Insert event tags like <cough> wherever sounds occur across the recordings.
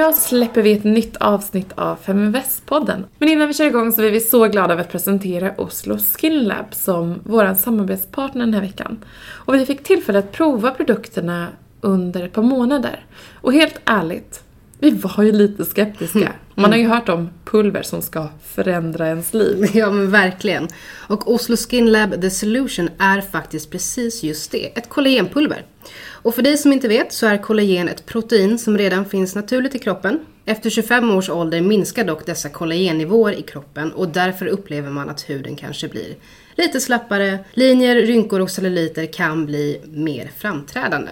Idag släpper vi ett nytt avsnitt av Feminvest-podden. Men innan vi kör igång så är vi så glada över att presentera Oslo Skin Lab som vår samarbetspartner den här veckan. Och vi fick tillfälle att prova produkterna under ett par månader. Och helt ärligt, vi var ju lite skeptiska. Man har ju hört om pulver som ska förändra ens liv. <laughs> Ja men verkligen. Och Oslo Skin Lab The Solution är faktiskt precis just det, ett kollagenpulver. Och för dig som inte vet så är kollagen ett protein som redan finns naturligt i kroppen. Efter 25 års ålder minskar dock dessa kollagennivåer i kroppen och därför upplever man att huden kanske blir lite slappare, linjer, rynkor och celluliter kan bli mer framträdande.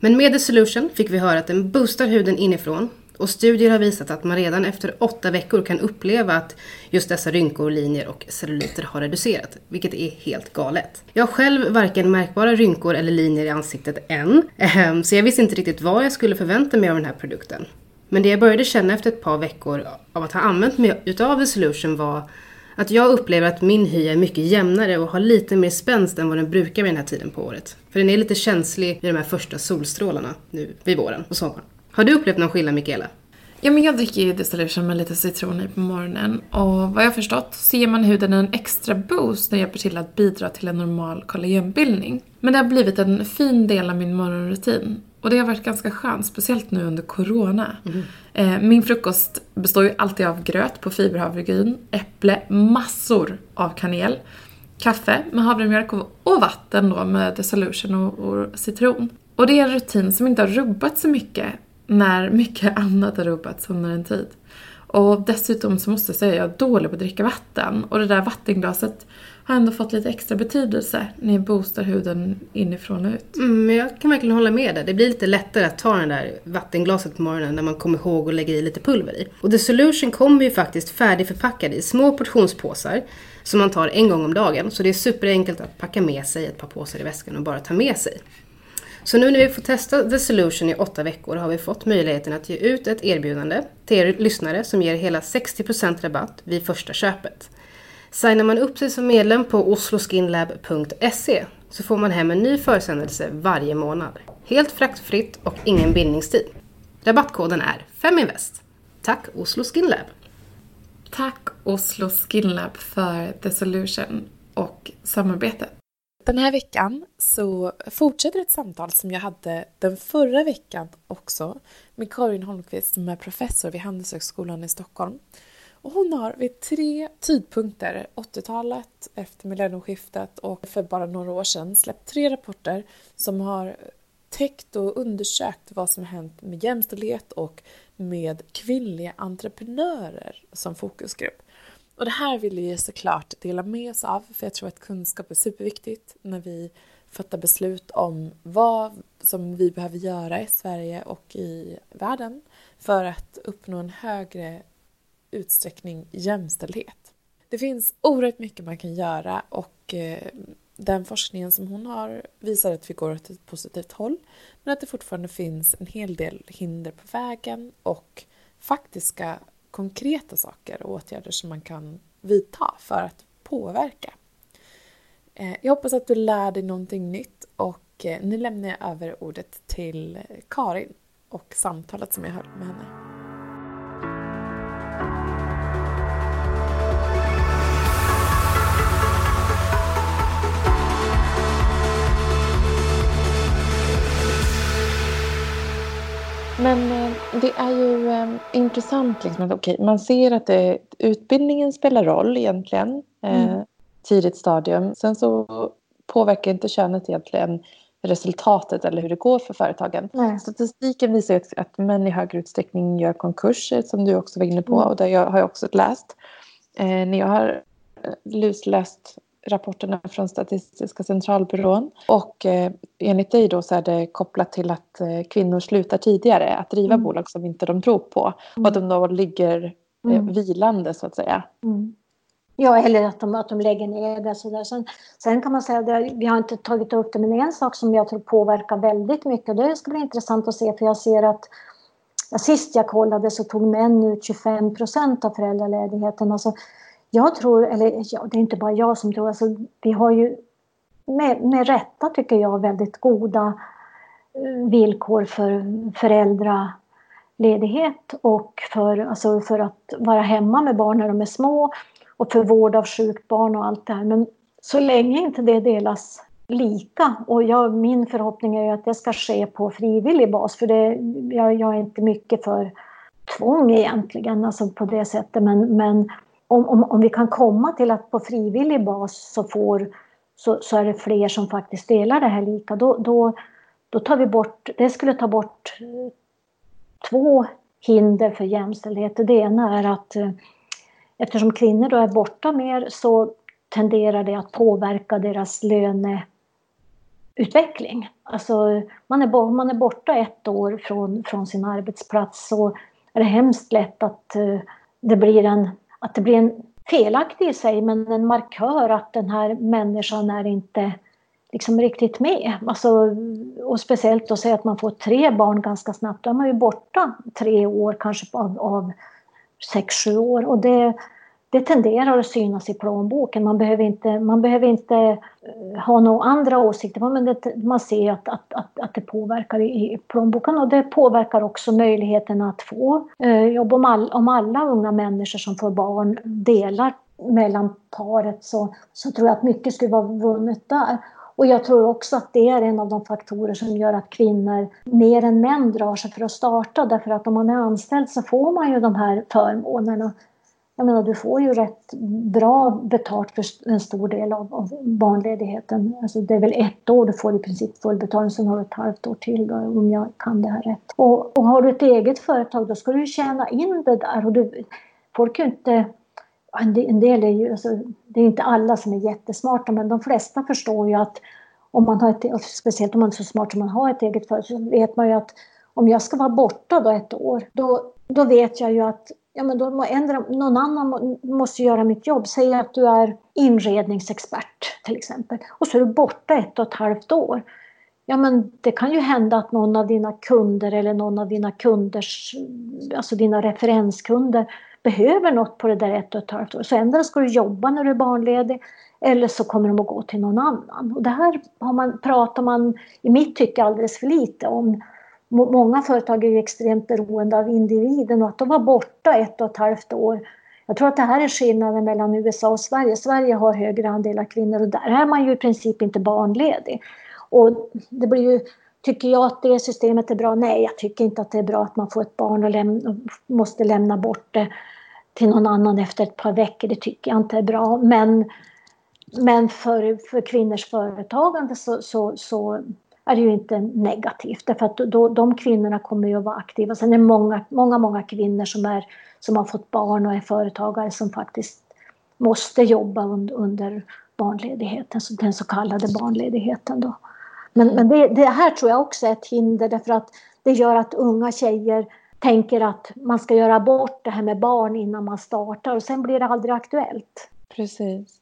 Men med The Solution fick vi höra att den boostar huden inifrån och studier har visat att man redan efter åtta veckor kan uppleva att just dessa rynkor, linjer och celluliter har reducerat, vilket är helt galet. Jag har själv varken märkbara rynkor eller linjer i ansiktet än, ehm, så jag visste inte riktigt vad jag skulle förvänta mig av den här produkten. Men det jag började känna efter ett par veckor av att ha använt mig utav The Solution var att jag upplever att min hy är mycket jämnare och har lite mer spänst än vad den brukar vid den här tiden på året. För den är lite känslig vid de här första solstrålarna nu vid våren och sommaren. Har du upplevt någon skillnad Mikaela? Ja, men jag dricker ju Dissolution med lite citron i på morgonen och vad jag har förstått så ger man huden en extra boost när hjälper till att bidra till en normal kollagenbildning. Men det har blivit en fin del av min morgonrutin och det har varit ganska skönt, speciellt nu under corona. Mm. Min frukost består ju alltid av gröt på fiberhavregryn, äpple, massor av kanel, kaffe med havremjölk och vatten då med Dissolution och, och citron. Och det är en rutin som inte har rubbat så mycket när mycket <laughs> annat har rubbats under en tid. Och dessutom så måste jag säga att jag är dålig på att dricka vatten. Och det där vattenglaset har ändå fått lite extra betydelse när jag boostar huden inifrån och ut. Mm, jag kan verkligen hålla med dig. Det blir lite lättare att ta det där vattenglaset på morgonen när man kommer ihåg att lägga i lite pulver i. Och The Solution kommer ju faktiskt färdigförpackad i små portionspåsar som man tar en gång om dagen. Så det är superenkelt att packa med sig ett par påsar i väskan och bara ta med sig. Så nu när vi får testa The Solution i åtta veckor har vi fått möjligheten att ge ut ett erbjudande till er lyssnare som ger hela 60% rabatt vid första köpet. Signar man upp sig som medlem på osloskinlab.se så får man hem en ny försändelse varje månad. Helt fraktfritt och ingen bindningstid. Rabattkoden är FEMINVEST. Tack Oslo Skin Lab! Tack Oslo Skin Lab för The Solution och samarbetet. Den här veckan så fortsätter ett samtal som jag hade den förra veckan också med Karin Holmqvist som är professor vid Handelshögskolan i Stockholm. Och hon har vid tre tidpunkter, 80-talet, efter millennieskiftet och för bara några år sedan, släppt tre rapporter som har täckt och undersökt vad som hänt med jämställdhet och med kvinnliga entreprenörer som fokusgrupp. Och det här vill vi såklart dela med oss av för jag tror att kunskap är superviktigt när vi fattar beslut om vad som vi behöver göra i Sverige och i världen för att uppnå en högre utsträckning jämställdhet. Det finns oerhört mycket man kan göra och eh, den forskningen som hon har visar att vi går åt ett positivt håll men att det fortfarande finns en hel del hinder på vägen och faktiska konkreta saker och åtgärder som man kan vidta för att påverka. Eh, jag hoppas att du lär dig någonting nytt och eh, nu lämnar jag över ordet till Karin och samtalet som jag hörde med henne. Men eh, det är ju eh, intressant liksom att okay, man ser att det, utbildningen spelar roll egentligen. Eh, mm. Tidigt stadium. Sen så påverkar inte könet egentligen resultatet eller hur det går för företagen. Nej. Statistiken visar att, att män i högre utsträckning gör konkurser som du också var inne på mm. och det har jag också läst. Eh, när jag har lusläst rapporterna från Statistiska centralbyrån. Och eh, enligt dig då så är det kopplat till att eh, kvinnor slutar tidigare att driva mm. bolag som inte de tror på. Mm. Och att de då ligger eh, mm. vilande så att säga. Mm. Ja, eller att de, att de lägger ner det. Så där. Sen, sen kan man säga, att vi har inte tagit upp det, men en sak som jag tror påverkar väldigt mycket, det ska bli intressant att se, för jag ser att ja, sist jag kollade så tog män ut 25 procent av föräldraledigheten. Alltså, jag tror, eller ja, det är inte bara jag som tror, alltså, vi har ju med, med rätta tycker jag väldigt goda eh, villkor för föräldraledighet och för, alltså för att vara hemma med barn när de är små och för vård av sjukt barn och allt det här. Men så länge inte det delas lika och jag, min förhoppning är ju att det ska ske på frivillig bas för det, jag, jag är inte mycket för tvång egentligen, alltså på det sättet. Men, men om, om, om vi kan komma till att på frivillig bas så, får, så, så är det fler som faktiskt delar det här lika, då, då, då tar vi bort, det skulle ta bort eh, två hinder för jämställdhet. Det ena är att eh, eftersom kvinnor då är borta mer så tenderar det att påverka deras löneutveckling. Alltså man är, man är borta ett år från, från sin arbetsplats så är det hemskt lätt att eh, det blir en, att det blir en felaktig i sig men en markör att den här människan är inte liksom riktigt med. Alltså, och speciellt att säga att man får tre barn ganska snabbt, då är man ju borta tre år kanske av, av sex, sju år. Och det, det tenderar att synas i plånboken. Man behöver inte, man behöver inte eh, ha några andra åsikter men det, man ser att, att, att, att det påverkar i plånboken och det påverkar också möjligheten att få eh, jobb. Om, all, om alla unga människor som får barn delar mellan paret så, så tror jag att mycket skulle vara vunnet där. Och jag tror också att det är en av de faktorer som gör att kvinnor mer än män drar sig för att starta. Därför att om man är anställd så får man ju de här förmånerna. Jag menar, du får ju rätt bra betalt för en stor del av, av barnledigheten. Alltså det är väl ett år du får i princip full betalning, sen har du ett halvt år till då, om jag kan det här rätt. Och, och har du ett eget företag då ska du tjäna in det där. Och du, folk är inte en del är ju, alltså, det är inte alla som är jättesmarta men de flesta förstår ju att om man har ett, speciellt om man är så smart som man har ett eget företag, så vet man ju att om jag ska vara borta då ett år, då, då vet jag ju att ja, men då må ändra, någon annan måste göra mitt jobb. Säg att du är inredningsexpert till exempel och så är du borta ett och ett halvt år. Ja men det kan ju hända att någon av dina kunder eller någon av dina kunders, alltså dina referenskunder behöver något på det där ett och ett halvt år. Så ändå ska du jobba när du är barnledig eller så kommer de att gå till någon annan. Och det här har man, pratar man i mitt tycke alldeles för lite om. Många företag är ju extremt beroende av individen och att de var borta ett och ett halvt år. Jag tror att det här är skillnaden mellan USA och Sverige. Sverige har högre andel av kvinnor och där är man ju i princip inte barnledig. Och det blir ju Tycker jag att det systemet är bra? Nej, jag tycker inte att det är bra att man får ett barn och lämna, måste lämna bort det till någon annan efter ett par veckor. Det tycker jag inte är bra. Men, men för, för kvinnors företagande så, så, så är det ju inte negativt. Därför att då, de kvinnorna kommer ju att vara aktiva. Sen är det många, många, många kvinnor som, är, som har fått barn och är företagare som faktiskt måste jobba under, under barnledigheten, den så kallade barnledigheten. Då. Men, men det, det, här tror jag också är ett hinder därför att det gör att unga tjejer tänker att man ska göra bort det här med barn innan man startar och sen blir det aldrig aktuellt. Precis.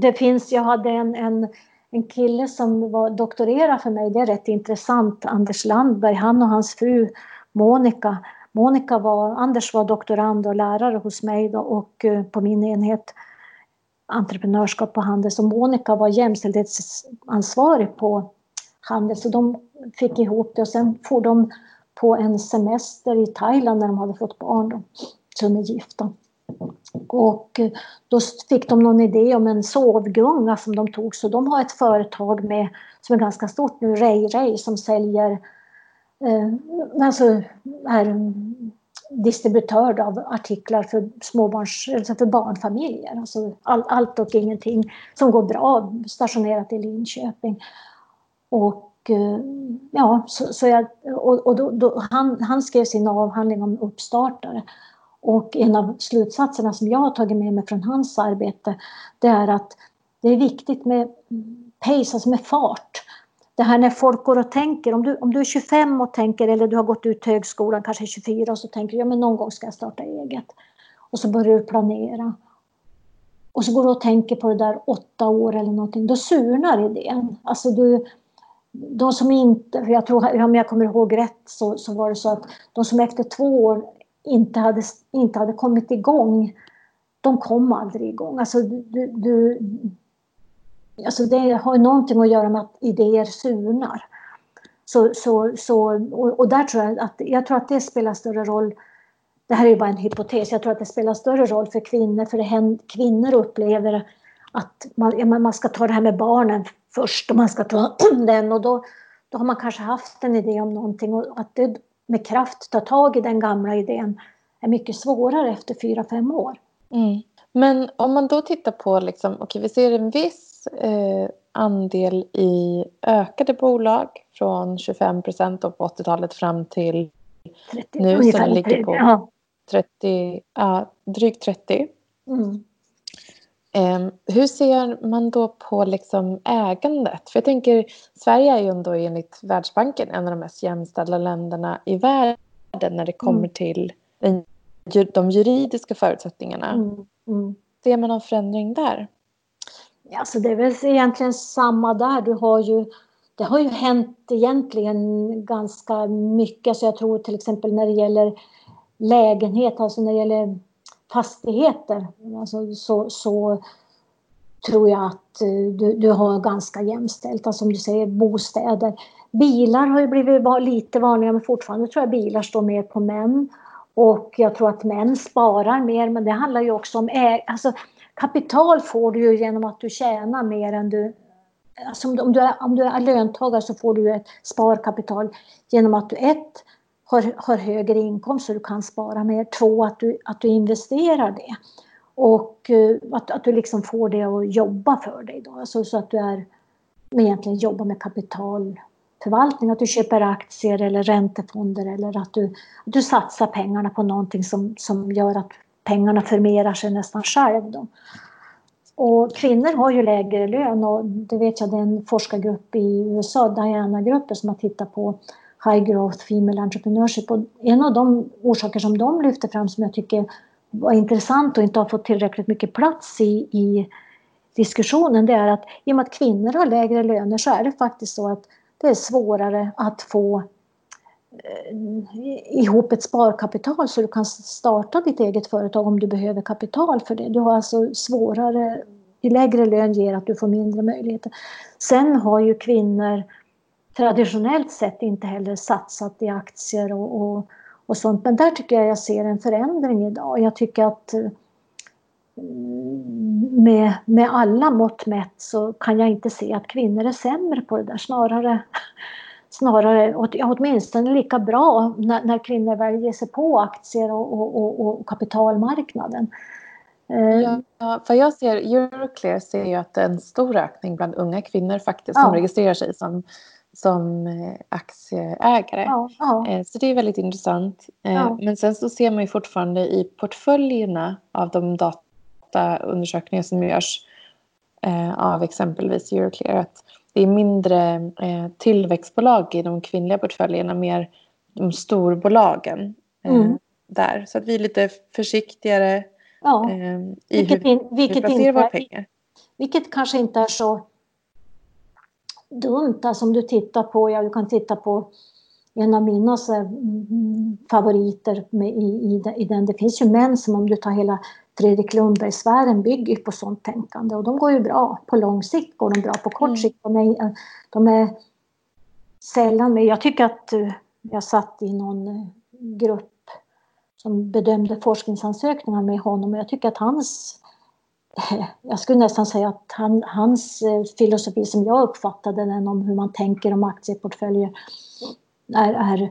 Det finns, jag hade en, en, en kille som var doktorerad för mig, det är rätt intressant, Anders Landberg, han och hans fru Monica. Monica var, Anders var doktorand och lärare hos mig då, och eh, på min enhet entreprenörskap på Handels och Monica var jämställdhetsansvarig på Handels så de fick ihop det och sen får de på en semester i Thailand när de hade fått barn. Då, så de är gifta. Och eh, då fick de någon idé om en sovgunga som de tog så de har ett företag med, som är ganska stort nu, Ray Ray som säljer eh, alltså är distributör av artiklar för småbarns, alltså för barnfamiljer. Alltså all, allt och ingenting som går bra stationerat i Linköping. Och eh, ja, så, så jag, och, och då, då, han, han skrev sin avhandling om uppstartare. Och en av slutsatserna som jag har tagit med mig från hans arbete det är att det är viktigt med pace, alltså med fart. Det här när folk går och tänker, om du, om du är 25 och tänker eller du har gått ut högskolan, kanske 24 och så tänker du ja men någon gång ska jag starta eget. Och så börjar du planera. Och så går du och tänker på det där åtta år eller någonting, då surnar idén. Alltså du, de som inte, jag tror, om jag kommer ihåg rätt så, så var det så att de som efter två år inte hade, inte hade kommit igång, de kom aldrig igång. Alltså, du, du, alltså det har någonting att göra med att idéer surnar. Så, så, så, och, och, där tror jag att, jag tror att det spelar större roll. Det här är ju bara en hypotes. Jag tror att det spelar större roll för kvinnor. För det händer, kvinnor upplever att man, man ska ta det här med barnen först och man ska ta <clears throat> den. Och då, då har man kanske haft en idé om någonting och att det med kraft ta tag i den gamla idén är mycket svårare efter fyra fem år. Mm. Men om man då tittar på, liksom, okay, vi ser en viss eh, andel i ökade bolag från 25 procent på 80-talet fram till 30, nu som ligger på ja. 30, ja, drygt 30. Mm. Eh, hur ser man då på liksom ägandet? För jag tänker, Sverige är ju ändå enligt Världsbanken en av de mest jämställda länderna i världen när det kommer mm. till den, de juridiska förutsättningarna. Mm. Mm. Ser man någon förändring där? Alltså det är väl egentligen samma där. Du har ju, det har ju hänt egentligen ganska mycket. Så jag tror till exempel när det gäller lägenhet, alltså när det gäller fastigheter, alltså så, så tror jag att eh, du, du har ganska jämställt. Alltså som du säger, bostäder. Bilar har ju blivit lite vanligare men fortfarande tror jag bilar står mer på män. Och jag tror att män sparar mer men det handlar ju också om alltså, kapital får du ju genom att du tjänar mer än du Alltså om, du är, om du är löntagare så får du ett sparkapital genom att du ett har, har högre inkomst så du kan spara mer. Två, att du, att du investerar det. Och eh, att, att du liksom får det att jobba för dig. Då. Alltså, så att du är, egentligen jobbar med kapitalförvaltning. Att du köper aktier eller räntefonder eller att du, att du satsar pengarna på någonting som, som gör att pengarna förmerar sig nästan själv. Då. Och kvinnor har ju lägre lön och det vet jag det är en forskargrupp i USA, Diana-gruppen, som har tittat på High Growth Female Entrepreneurship. Och en av de orsaker som de lyfter fram som jag tycker var intressant och inte har fått tillräckligt mycket plats i, i diskussionen det är att i och med att kvinnor har lägre löner så är det faktiskt så att det är svårare att få eh, ihop ett sparkapital så du kan starta ditt eget företag om du behöver kapital för det. Du har alltså svårare, i lägre lön ger att du får mindre möjligheter. Sen har ju kvinnor traditionellt sett inte heller satsat i aktier och, och, och sånt. Men där tycker jag jag ser en förändring idag. Jag tycker att mm, med, med alla mått mätt så kan jag inte se att kvinnor är sämre på det där. Snarare, <laughs> snarare åtminstone lika bra när, när kvinnor väljer sig på aktier och, och, och kapitalmarknaden. Eh, ja, för jag ser, Euroclear ser ju att det är en stor ökning bland unga kvinnor faktiskt som registrerar sig som som eh, aktieägare. Ja, ja. Eh, så det är väldigt intressant. Eh, ja. Men sen så ser man ju fortfarande i portföljerna av de dataundersökningar som görs av exempelvis Euroclear att det är mindre tillväxtbolag i de kvinnliga portföljerna, mer de storbolagen mm. där. Så att vi är lite försiktigare i vilket hur vi placerar våra pengar. Vilket kanske inte är så dumt. Alltså om du tittar på, ja du kan titta på en av mina mm, favoriter med, i, i, i, den. Det finns ju män som om du tar hela Fredrik Lundberg-sfären bygger på sånt tänkande och de går ju bra. På lång sikt går de bra, på kort mm. sikt de är, de är sällan med. Jag tycker att eh, jag satt i någon eh, grupp som bedömde forskningsansökningar med honom och jag tycker att hans <laughs> jag skulle nästan säga att han, hans eh, filosofi som jag uppfattade den om hur man tänker om aktieportföljer är, är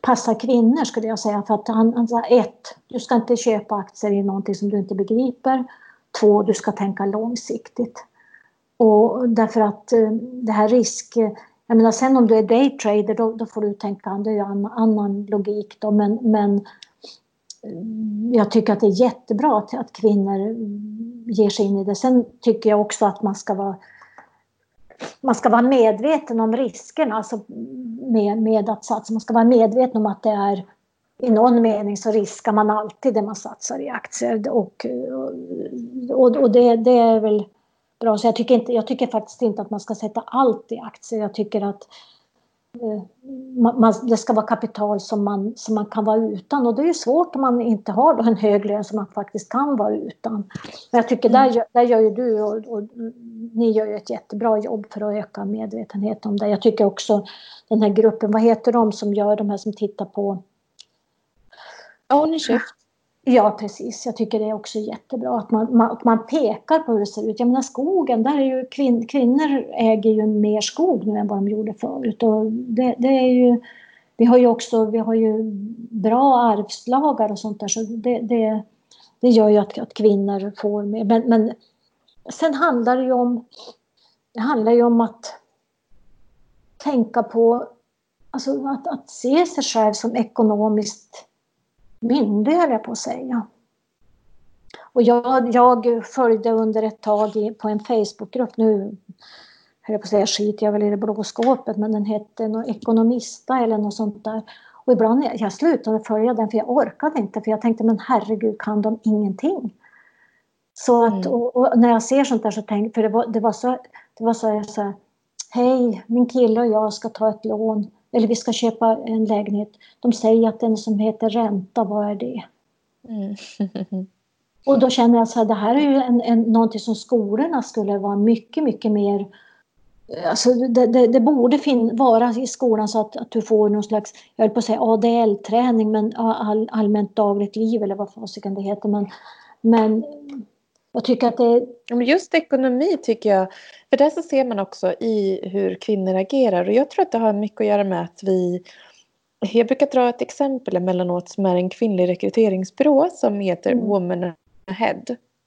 passar kvinnor skulle jag säga. För att han, han sa ett, du ska inte köpa aktier i någonting som du inte begriper. Två, du ska tänka långsiktigt. Och därför att eh, det här risk... Eh, jag menar sen om du är daytrader då, då får du tänka, det är ju annan, annan logik då men, men jag tycker att det är jättebra att, att kvinnor ger sig in i det. Sen tycker jag också att man ska vara man ska vara medveten om riskerna alltså med, med att satsa. Man ska vara medveten om att det är i någon mening så riskar man alltid det man satsar i aktier. Och, och, och det, det, är väl bra. Så jag tycker, inte, jag tycker faktiskt inte att man ska sätta allt i aktier. Jag tycker att Eh, man, det ska vara kapital som man, som man kan vara utan och det är svårt om man inte har en hög lön som man faktiskt kan vara utan. Men jag tycker mm. där, där gör ju du och, och ni gör ju ett jättebra jobb för att öka medvetenhet om det. Jag tycker också den här gruppen, vad heter de som gör de här som tittar på Ownership. Ja, precis. Jag tycker det är också jättebra att man, man, man pekar på hur det ser ut. Jag menar skogen, där är ju kvin, kvinnor äger ju mer skog nu än vad de gjorde förut. Och det, det är ju, vi har ju också vi har ju bra arvslagar och sånt där så det, det, det gör ju att, att kvinnor får mer. Men, men sen handlar det ju om, det handlar ju om att tänka på, alltså att, att se sig själv som ekonomiskt myndig höll jag på att säga. Och jag, jag följde under ett tag i, på en Facebookgrupp, nu höll jag på att säga skit jag väl i det blå skåpet, men den hette något Ekonomista eller något sånt där. Och ibland, jag slutade följa den för jag orkade inte för jag tänkte men herregud kan de ingenting? Så att, mm. och, och, när jag ser sånt där så tänkte för det var, det var så, det var så jag sa, hej min kille och jag ska ta ett lån eller vi ska köpa en lägenhet. De säger att den som heter ränta, vad är det? Mm. <laughs> och då känner jag så här, det här är ju en, en, någonting som skolorna skulle vara mycket, mycket mer Alltså det, det, det borde fin, vara i skolan så att, att du får någon slags, jag höll på att säga ADL-träning, men all, allmänt dagligt liv eller vad fasiken det heter. Men, men jag tycker att det... Just ekonomi tycker jag, för där så ser man också i hur kvinnor agerar och jag tror att det har mycket att göra med att vi jag brukar dra ett exempel emellanåt som är en kvinnlig rekryteringsbyrå som heter mm. Woman Ahead.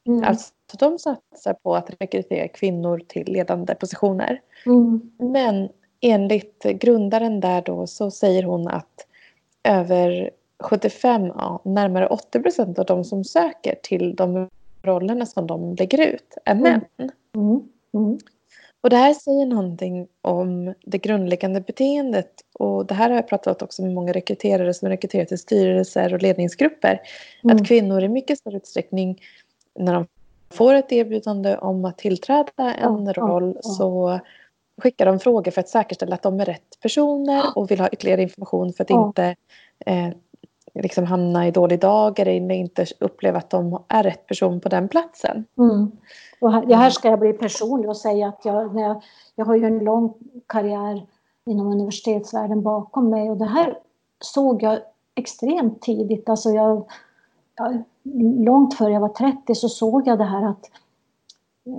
Mm. Alltså de satsar på att rekrytera kvinnor till ledande positioner. Mm. Men enligt grundaren där då så säger hon att över 75, ja, närmare 80 procent av de som söker till de rollerna som de lägger ut är män. Mm. Mm. Mm. Och det här säger någonting om det grundläggande beteendet och det här har jag pratat också med många rekryterare som rekryterar till styrelser och ledningsgrupper. Mm. Att kvinnor i mycket större utsträckning när de får ett erbjudande om att tillträda en roll så skickar de frågor för att säkerställa att de är rätt personer och vill ha ytterligare information för att inte eh, liksom hamna i dålig dag eller inte uppleva att de är rätt person på den platsen. Mm. Och här, här, ska jag bli personlig och säga att jag, när jag, jag har ju en lång karriär inom universitetsvärlden bakom mig och det här såg jag extremt tidigt. Alltså jag, jag, långt före jag var 30 så såg jag det här att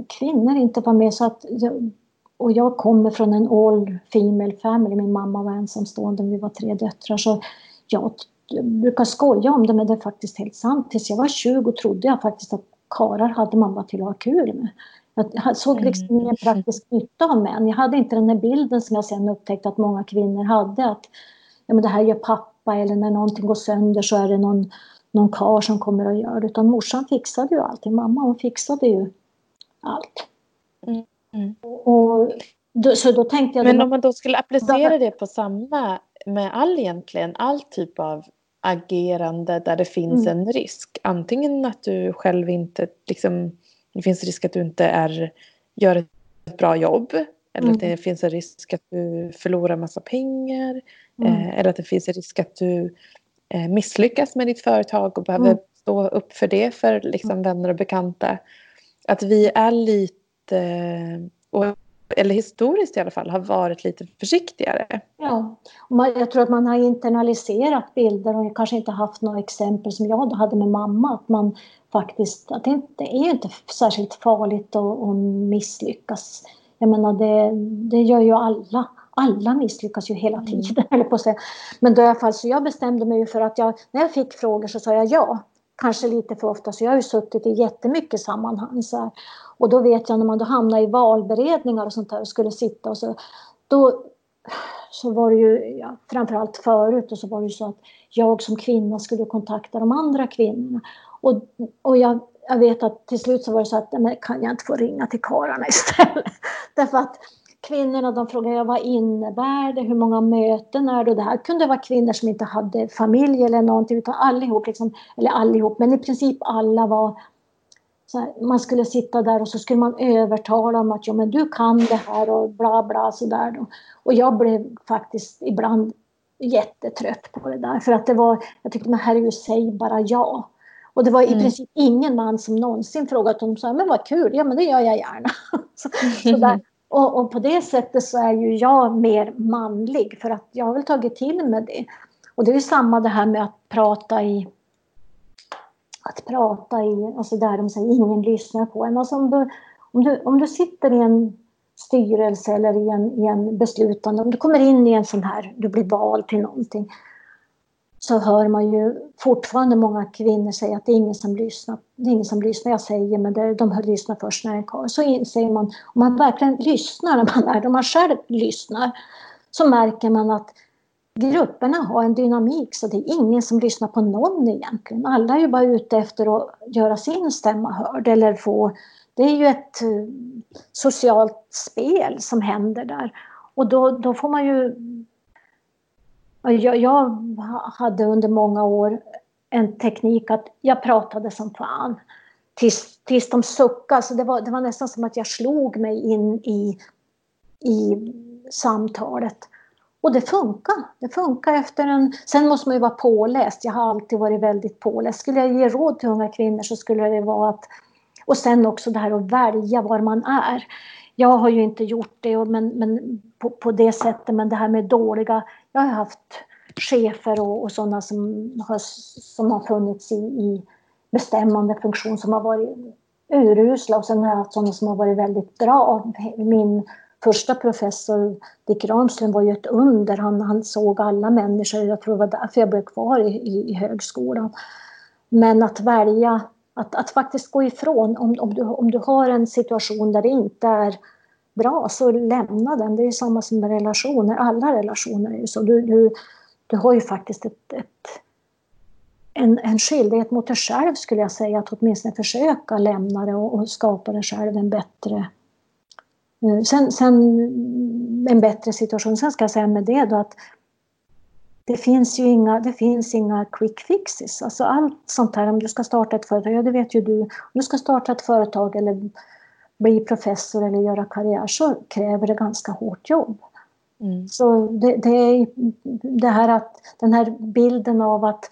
kvinnor inte var med. Så att jag, och jag kommer från en all female family. Min mamma var ensamstående vi var tre döttrar. Så jag jag brukar skoja om det, men det är faktiskt helt sant. Tills jag var 20 trodde jag faktiskt att karar hade man bara till att ha kul med. Jag såg liksom ingen mm. praktisk nytta av män. Jag hade inte den här bilden som jag sen upptäckte att många kvinnor hade. Att ja, men det här gör pappa eller när någonting går sönder så är det någon, någon kar som kommer och gör det. Utan morsan fixade ju allting. Mamma hon fixade ju allt. Mm. Mm. Och då, så då tänkte jag... Men om man då skulle applicera det på samma med all egentligen, all typ av agerande där det finns mm. en risk. Antingen att du själv inte, liksom, det finns risk att du inte är, gör ett bra jobb. Eller mm. att det finns en risk att du förlorar massa pengar. Mm. Eh, eller att det finns en risk att du eh, misslyckas med ditt företag och behöver mm. stå upp för det för liksom, vänner och bekanta. Att vi är lite... Och eller historiskt i alla fall, har varit lite försiktigare. Ja, jag tror att man har internaliserat bilder och kanske inte haft några exempel som jag hade med mamma. Att man faktiskt, att det, inte, är ju inte särskilt farligt att, att misslyckas. Jag menar det, det gör ju alla. Alla misslyckas ju hela mm. tiden, <laughs> mm. på att säga. Men då i alla fall, så jag bestämde mig för att jag, när jag fick frågor så sa jag ja. Kanske lite för ofta, så jag har ju suttit i jättemycket sammanhang. Så här. Och då vet jag när man då hamnar i valberedningar och sånt där och skulle sitta och så, då så var det ju, ja, framförallt förut, och så var det ju så att jag som kvinna skulle kontakta de andra kvinnorna. Och, och jag, jag vet att till slut så var det så att, men kan jag inte få ringa till karlarna istället? <laughs> Därför att kvinnorna de frågade jag, vad innebär det, hur många möten är det? Och det här kunde vara kvinnor som inte hade familj eller någonting, utan allihop, liksom, eller allihop, men i princip alla var här, man skulle sitta där och så skulle man övertala om att ja, men du kan det här och bla bla sådär. Och jag blev faktiskt ibland jättetrött på det där för att det var, jag tyckte men herregud säg bara ja. Och det var i mm. princip ingen man som någonsin frågat om sa, men vad kul, ja men det gör jag gärna. <laughs> så, så och, och, på det sättet så är ju jag mer manlig för att jag har väl tagit till mig det. Och det är ju samma det här med att prata i att prata i, alltså där de säger ingen lyssnar på en. Alltså om, du, om, du, om du sitter i en styrelse eller i en, i en beslutande, om du kommer in i en sån här, du blir vald till någonting, så hör man ju fortfarande många kvinnor säga att det är ingen som lyssnar. Det är ingen som lyssnar, jag säger, men det, de lyssnar först när det är karl. Så säger man, om man verkligen lyssnar när man är om man själv lyssnar, så märker man att grupperna har en dynamik så det är ingen som lyssnar på någon egentligen. Alla är ju bara ute efter att göra sin stämma hörd eller få... Det är ju ett eh, socialt spel som händer där. Och då, då får man ju... Jag, jag hade under många år en teknik att jag pratade som fan. Tills, tills de suckade. Så det var, det var nästan som att jag slog mig in i, i samtalet. Och det funkar. Det funkar efter en... Sen måste man ju vara påläst. Jag har alltid varit väldigt påläst. Skulle jag ge råd till unga kvinnor så skulle det vara att... Och sen också det här att välja var man är. Jag har ju inte gjort det men, men på, på det sättet, men det här med dåliga... Jag har haft chefer och, och sådana som har, som har funnits i, i bestämmande funktion som har varit urusla och sen har jag haft sådana som har varit väldigt bra. Min första professor Dick Ramström var ju ett under. Han, han såg alla människor. Jag tror det var därför jag blev kvar i, i, i högskolan. Men att välja, att, att faktiskt gå ifrån. Om, om, du, om du har en situation där det inte är bra, så lämna den. Det är samma som med relationer. Alla relationer är ju så. Du, du, du har ju faktiskt ett, ett en, en skyldighet mot dig själv skulle jag säga att åtminstone försöka lämna det och, och skapa dig själv en bättre eh, sen, sen en bättre situation. Sen ska jag säga med det då att det finns ju inga, det finns inga quick fixes. Alltså allt sånt här, om du ska starta ett företag, ja det vet ju du, om du ska starta ett företag eller bli professor eller göra karriär så kräver det ganska hårt jobb. Mm. Så det, det, är det här att, den här bilden av att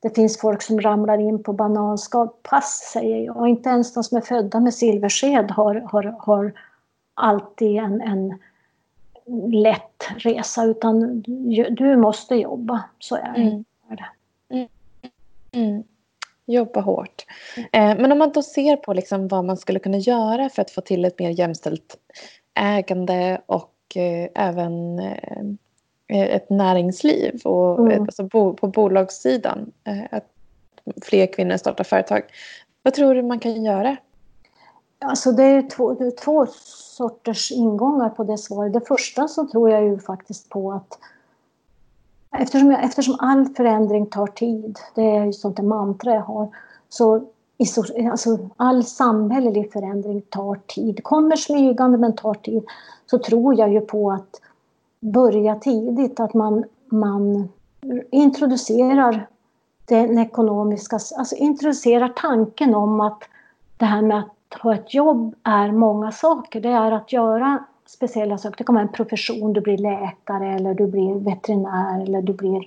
det finns folk som ramlar in på bananskal, pass säger jag. Inte ens de som är födda med silversked har, har, har alltid en, en lätt resa utan du måste jobba. Så är det. Mm. Mm. Mm. Jobba hårt. Eh, men om man då ser på liksom vad man skulle kunna göra för att få till ett mer jämställt ägande och eh, även eh, ett näringsliv och mm. alltså på bolagssidan. Att fler kvinnor startar företag. Vad tror du man kan göra? Alltså det är två, det är två sorters ingångar på det svaret. Det första så tror jag ju faktiskt på att eftersom, jag, eftersom all förändring tar tid, det är ju sånt där mantra jag har, så alltså, all samhällelig förändring tar tid. Kommer smygande men tar tid. Så tror jag ju på att börja tidigt, att man, man introducerar den ekonomiska, alltså introducerar tanken om att det här med att ha ett jobb är många saker. Det är att göra speciella saker. Det kan vara en profession, du blir läkare eller du blir veterinär eller du blir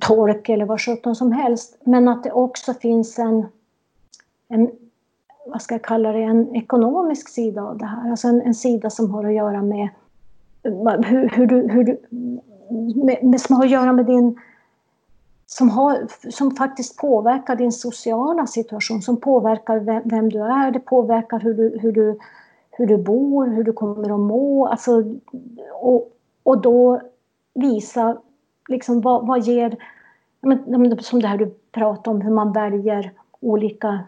tolk eller vad sjutton som helst. Men att det också finns en, en, vad ska jag kalla det, en ekonomisk sida av det här. Alltså en, en sida som har att göra med hur, hur du, hur du med, med, som har att göra med din som, har, som faktiskt påverkar din sociala situation, som påverkar vem, vem du är, det påverkar hur du, hur, du, hur du bor, hur du kommer att må. Alltså, och, och då visa liksom, vad, vad ger... Som det här du pratade om, hur man väljer olika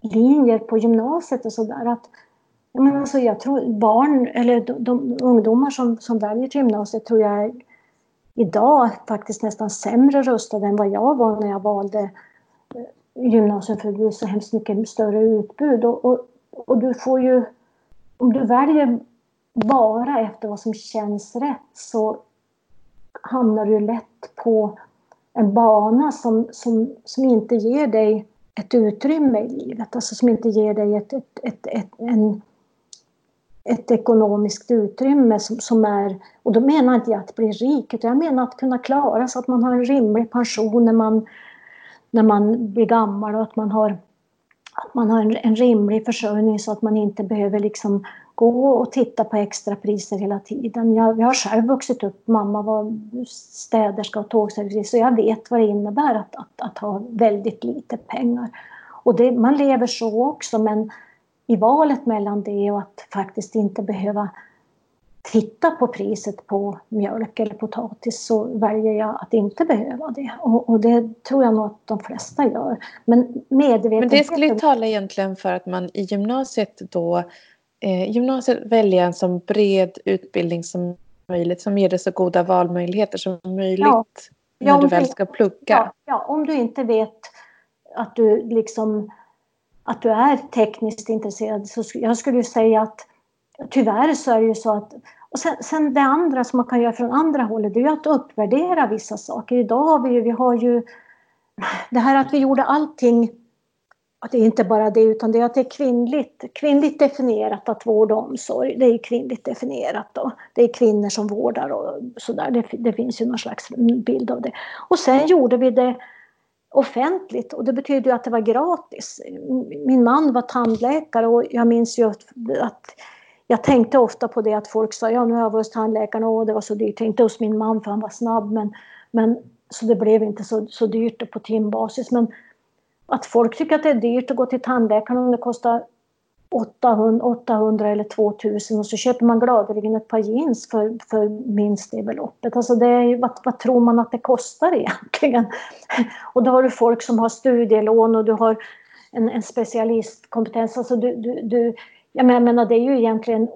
linjer på gymnasiet och sådär. Jag, alltså, jag tror barn, eller de, de ungdomar som, som väljer till gymnasiet tror jag idag faktiskt nästan sämre rustade än vad jag var när jag valde eh, gymnasium för det är så hemskt mycket större utbud. Och, och, och, du får ju, om du väljer bara efter vad som känns rätt så hamnar du lätt på en bana som, som, som inte ger dig ett utrymme i livet, alltså som inte ger dig ett, ett, ett, ett en, ett ekonomiskt utrymme som, som är, och då menar inte jag att bli rik, utan jag menar att kunna klara så att man har en rimlig pension när man, när man blir gammal och att man har, att man har en, en rimlig försörjning så att man inte behöver liksom gå och titta på extrapriser hela tiden. Jag, jag har själv vuxit upp, mamma var städerska och tågservitris, så jag vet vad det innebär att, att, att ha väldigt lite pengar. Och det, man lever så också men i valet mellan det och att faktiskt inte behöva titta på priset på mjölk eller potatis så väljer jag att inte behöva det. Och, och det tror jag nog att de flesta gör. Men medvetenheten... Men det skulle ju tala egentligen för att man i gymnasiet då eh, gymnasiet välja en så bred utbildning som möjligt som ger dig så goda valmöjligheter som möjligt ja. när ja, du väl ska plugga. Ja, ja, om du inte vet att du liksom att du är tekniskt intresserad så jag skulle säga att tyvärr så är det ju så att och sen, sen det andra som man kan göra från andra hållet det är ju att uppvärdera vissa saker. Idag har vi ju, vi har ju det här att vi gjorde allting det är inte bara det utan det är att det är kvinnligt, kvinnligt definierat att vård och omsorg. Det är kvinnligt definierat då. Det är kvinnor som vårdar och sådär. Det, det finns ju någon slags bild av det. Och sen gjorde vi det offentligt och det betyder ju att det var gratis. Min man var tandläkare och jag minns ju att, att jag tänkte ofta på det att folk sa ja nu har jag varit hos tandläkaren och det var så dyrt. Inte hos min man för han var snabb men, men så det blev inte så, så dyrt på timbasis. Men att folk tycker att det är dyrt att gå till tandläkaren om det kostar 800, 800 eller 2000 och så köper man gladeligen ett par jeans för, för minst det beloppet. Alltså det är, vad, vad tror man att det kostar <laughs> egentligen? Och då har du folk som har studielån och du har en, en specialistkompetens. Alltså du, du, du, jag menar, det är ju egentligen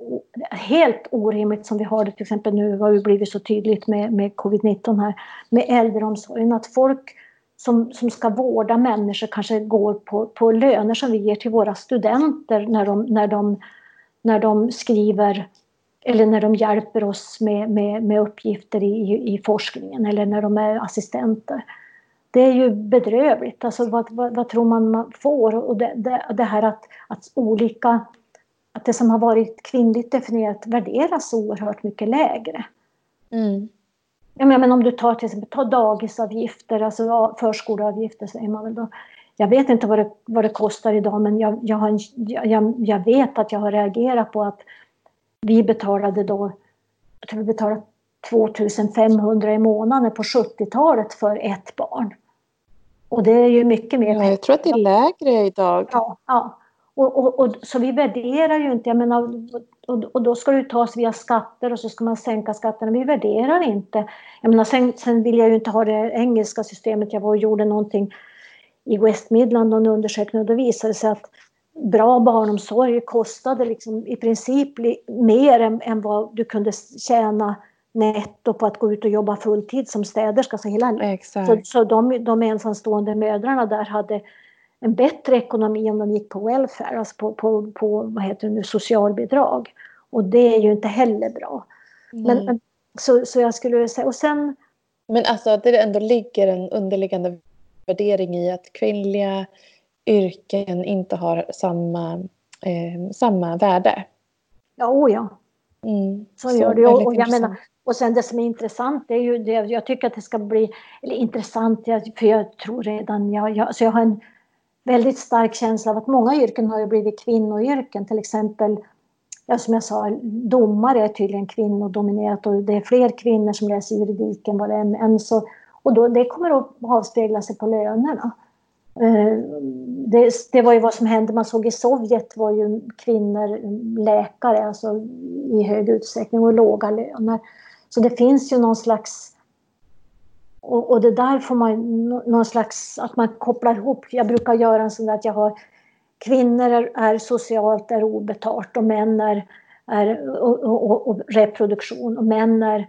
helt orimligt som vi har det till exempel nu, har ju blivit så tydligt med, med covid-19 här, med äldreomsorgen, att folk som, som ska vårda människor kanske går på, på löner som vi ger till våra studenter när de, när de, när de skriver eller när de hjälper oss med, med, med uppgifter i, i forskningen eller när de är assistenter. Det är ju bedrövligt. Alltså, vad, vad, vad tror man man får? Och det, det, det, här att, att olika att det som har varit kvinnligt definierat värderas oerhört mycket lägre. Mm. Ja, men om du tar till exempel ta dagisavgifter, alltså förskoleavgifter säger man väl då. Jag vet inte vad det, vad det kostar idag men jag, jag, har en, jag, jag vet att jag har reagerat på att vi betalade då, jag tror vi betalade 2500 i månaden på 70-talet för ett barn. Och det är ju mycket mer. Ja, jag tror att det är lägre idag. Ja, ja. Och, och, och, så vi värderar ju inte, jag menar, och, och då ska det tas via skatter och så ska man sänka skatterna. Vi värderar inte. Jag menar, sen, sen vill jag ju inte ha det engelska systemet. Jag var och gjorde någonting i West Midland, en undersökning och då visade det sig att bra barnomsorg kostade liksom i princip mer än, än vad du kunde tjäna netto på att gå ut och jobba fulltid som städerska. Så, hela, Exakt. så, så de, de ensamstående mödrarna där hade en bättre ekonomi om de gick på welfare, alltså på, på, på vad heter det nu, socialbidrag. Och det är ju inte heller bra. Men, men, så, så jag skulle säga, och sen... Men alltså att det ändå ligger en underliggande värdering i att kvinnliga yrken inte har samma, eh, samma värde. Ja, oh ja. Mm. Så, så gör det. Och, och, jag menar, och sen det som är intressant, det är ju det, jag tycker att det ska bli, eller intressant, för jag tror redan, jag, jag, så jag har en väldigt stark känsla av att många yrken har blivit kvinnoyrken. Till exempel, ja, som jag sa, domare är tydligen kvinnodominerat och det är fler kvinnor som läser juridik än vad det är män. Så, och då, det kommer att avspegla sig på lönerna. Eh, det, det, var ju vad som hände, man såg i Sovjet var ju kvinnor läkare alltså i hög utsträckning och låga löner. Så det finns ju någon slags och, och, det där får man någon slags, att man kopplar ihop. Jag brukar göra en sån där att jag har kvinnor är, är socialt är obetalt och män är, är och, och, och, reproduktion och män är,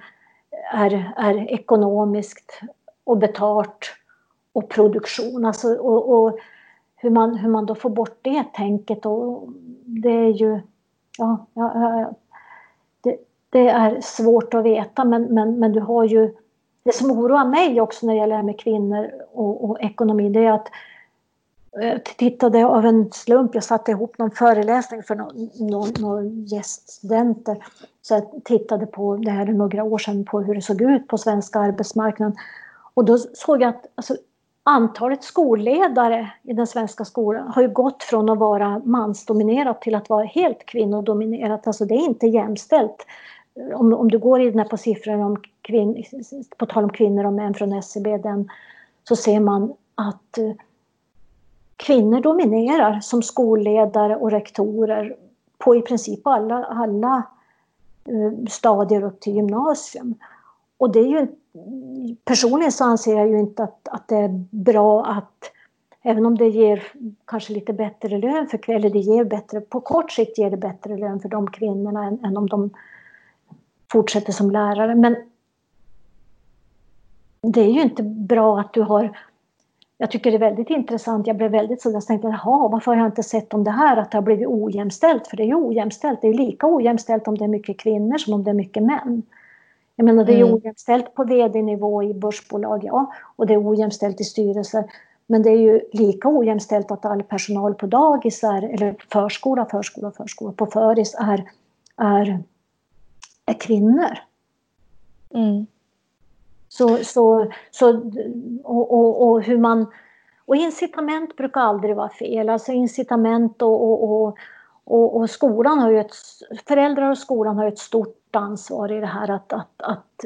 är, är ekonomiskt och betalt och produktion. Alltså, och, och hur, man, hur man då får bort det tänket och det är ju ja, ja det, det, är svårt att veta men, men, men du har ju det som oroar mig också när det gäller det här med kvinnor och, och ekonomi det är att eh, jag tittade av en slump, jag satte ihop någon föreläsning för några no, gäststudenter. Så jag tittade på det här några år sedan på hur det såg ut på svenska arbetsmarknaden. Och då såg jag att alltså, antalet skolledare i den svenska skolan har ju gått från att vara mansdominerat till att vara helt kvinnodominerat. Alltså det är inte jämställt. Om, om du går in på siffrorna om kvin, på tal om kvinnor och män från SCB, den, så ser man att eh, kvinnor dominerar som skolledare och rektorer på i princip alla, alla eh, stadier upp till gymnasium. Och det är ju, personligen så anser jag ju inte att, att det är bra att Även om det ger kanske lite bättre lön för eller det ger bättre, på kort sikt ger det bättre lön för de kvinnorna än, än om de fortsätter som lärare. Men det är ju inte bra att du har jag tycker det är väldigt intressant. Jag blev väldigt så jag tänkte, jaha, varför har jag inte sett om det här att det har blivit ojämställt? För det är ju ojämställt. Det är lika ojämställt om det är mycket kvinnor som om det är mycket män. Jag menar det är mm. ojämställt på vd-nivå i börsbolag, ja, och det är ojämställt i styrelser. Men det är ju lika ojämställt att all personal på dagis är, eller förskola, förskola, förskola, på föris är, är, är kvinnor. Mm. Så, så, så, och, och, och, hur man... Och incitament brukar aldrig vara fel. Alltså incitament och, och, och, och, och skolan har ju ett... Föräldrar och skolan har ett stort ansvar i det här att, att, att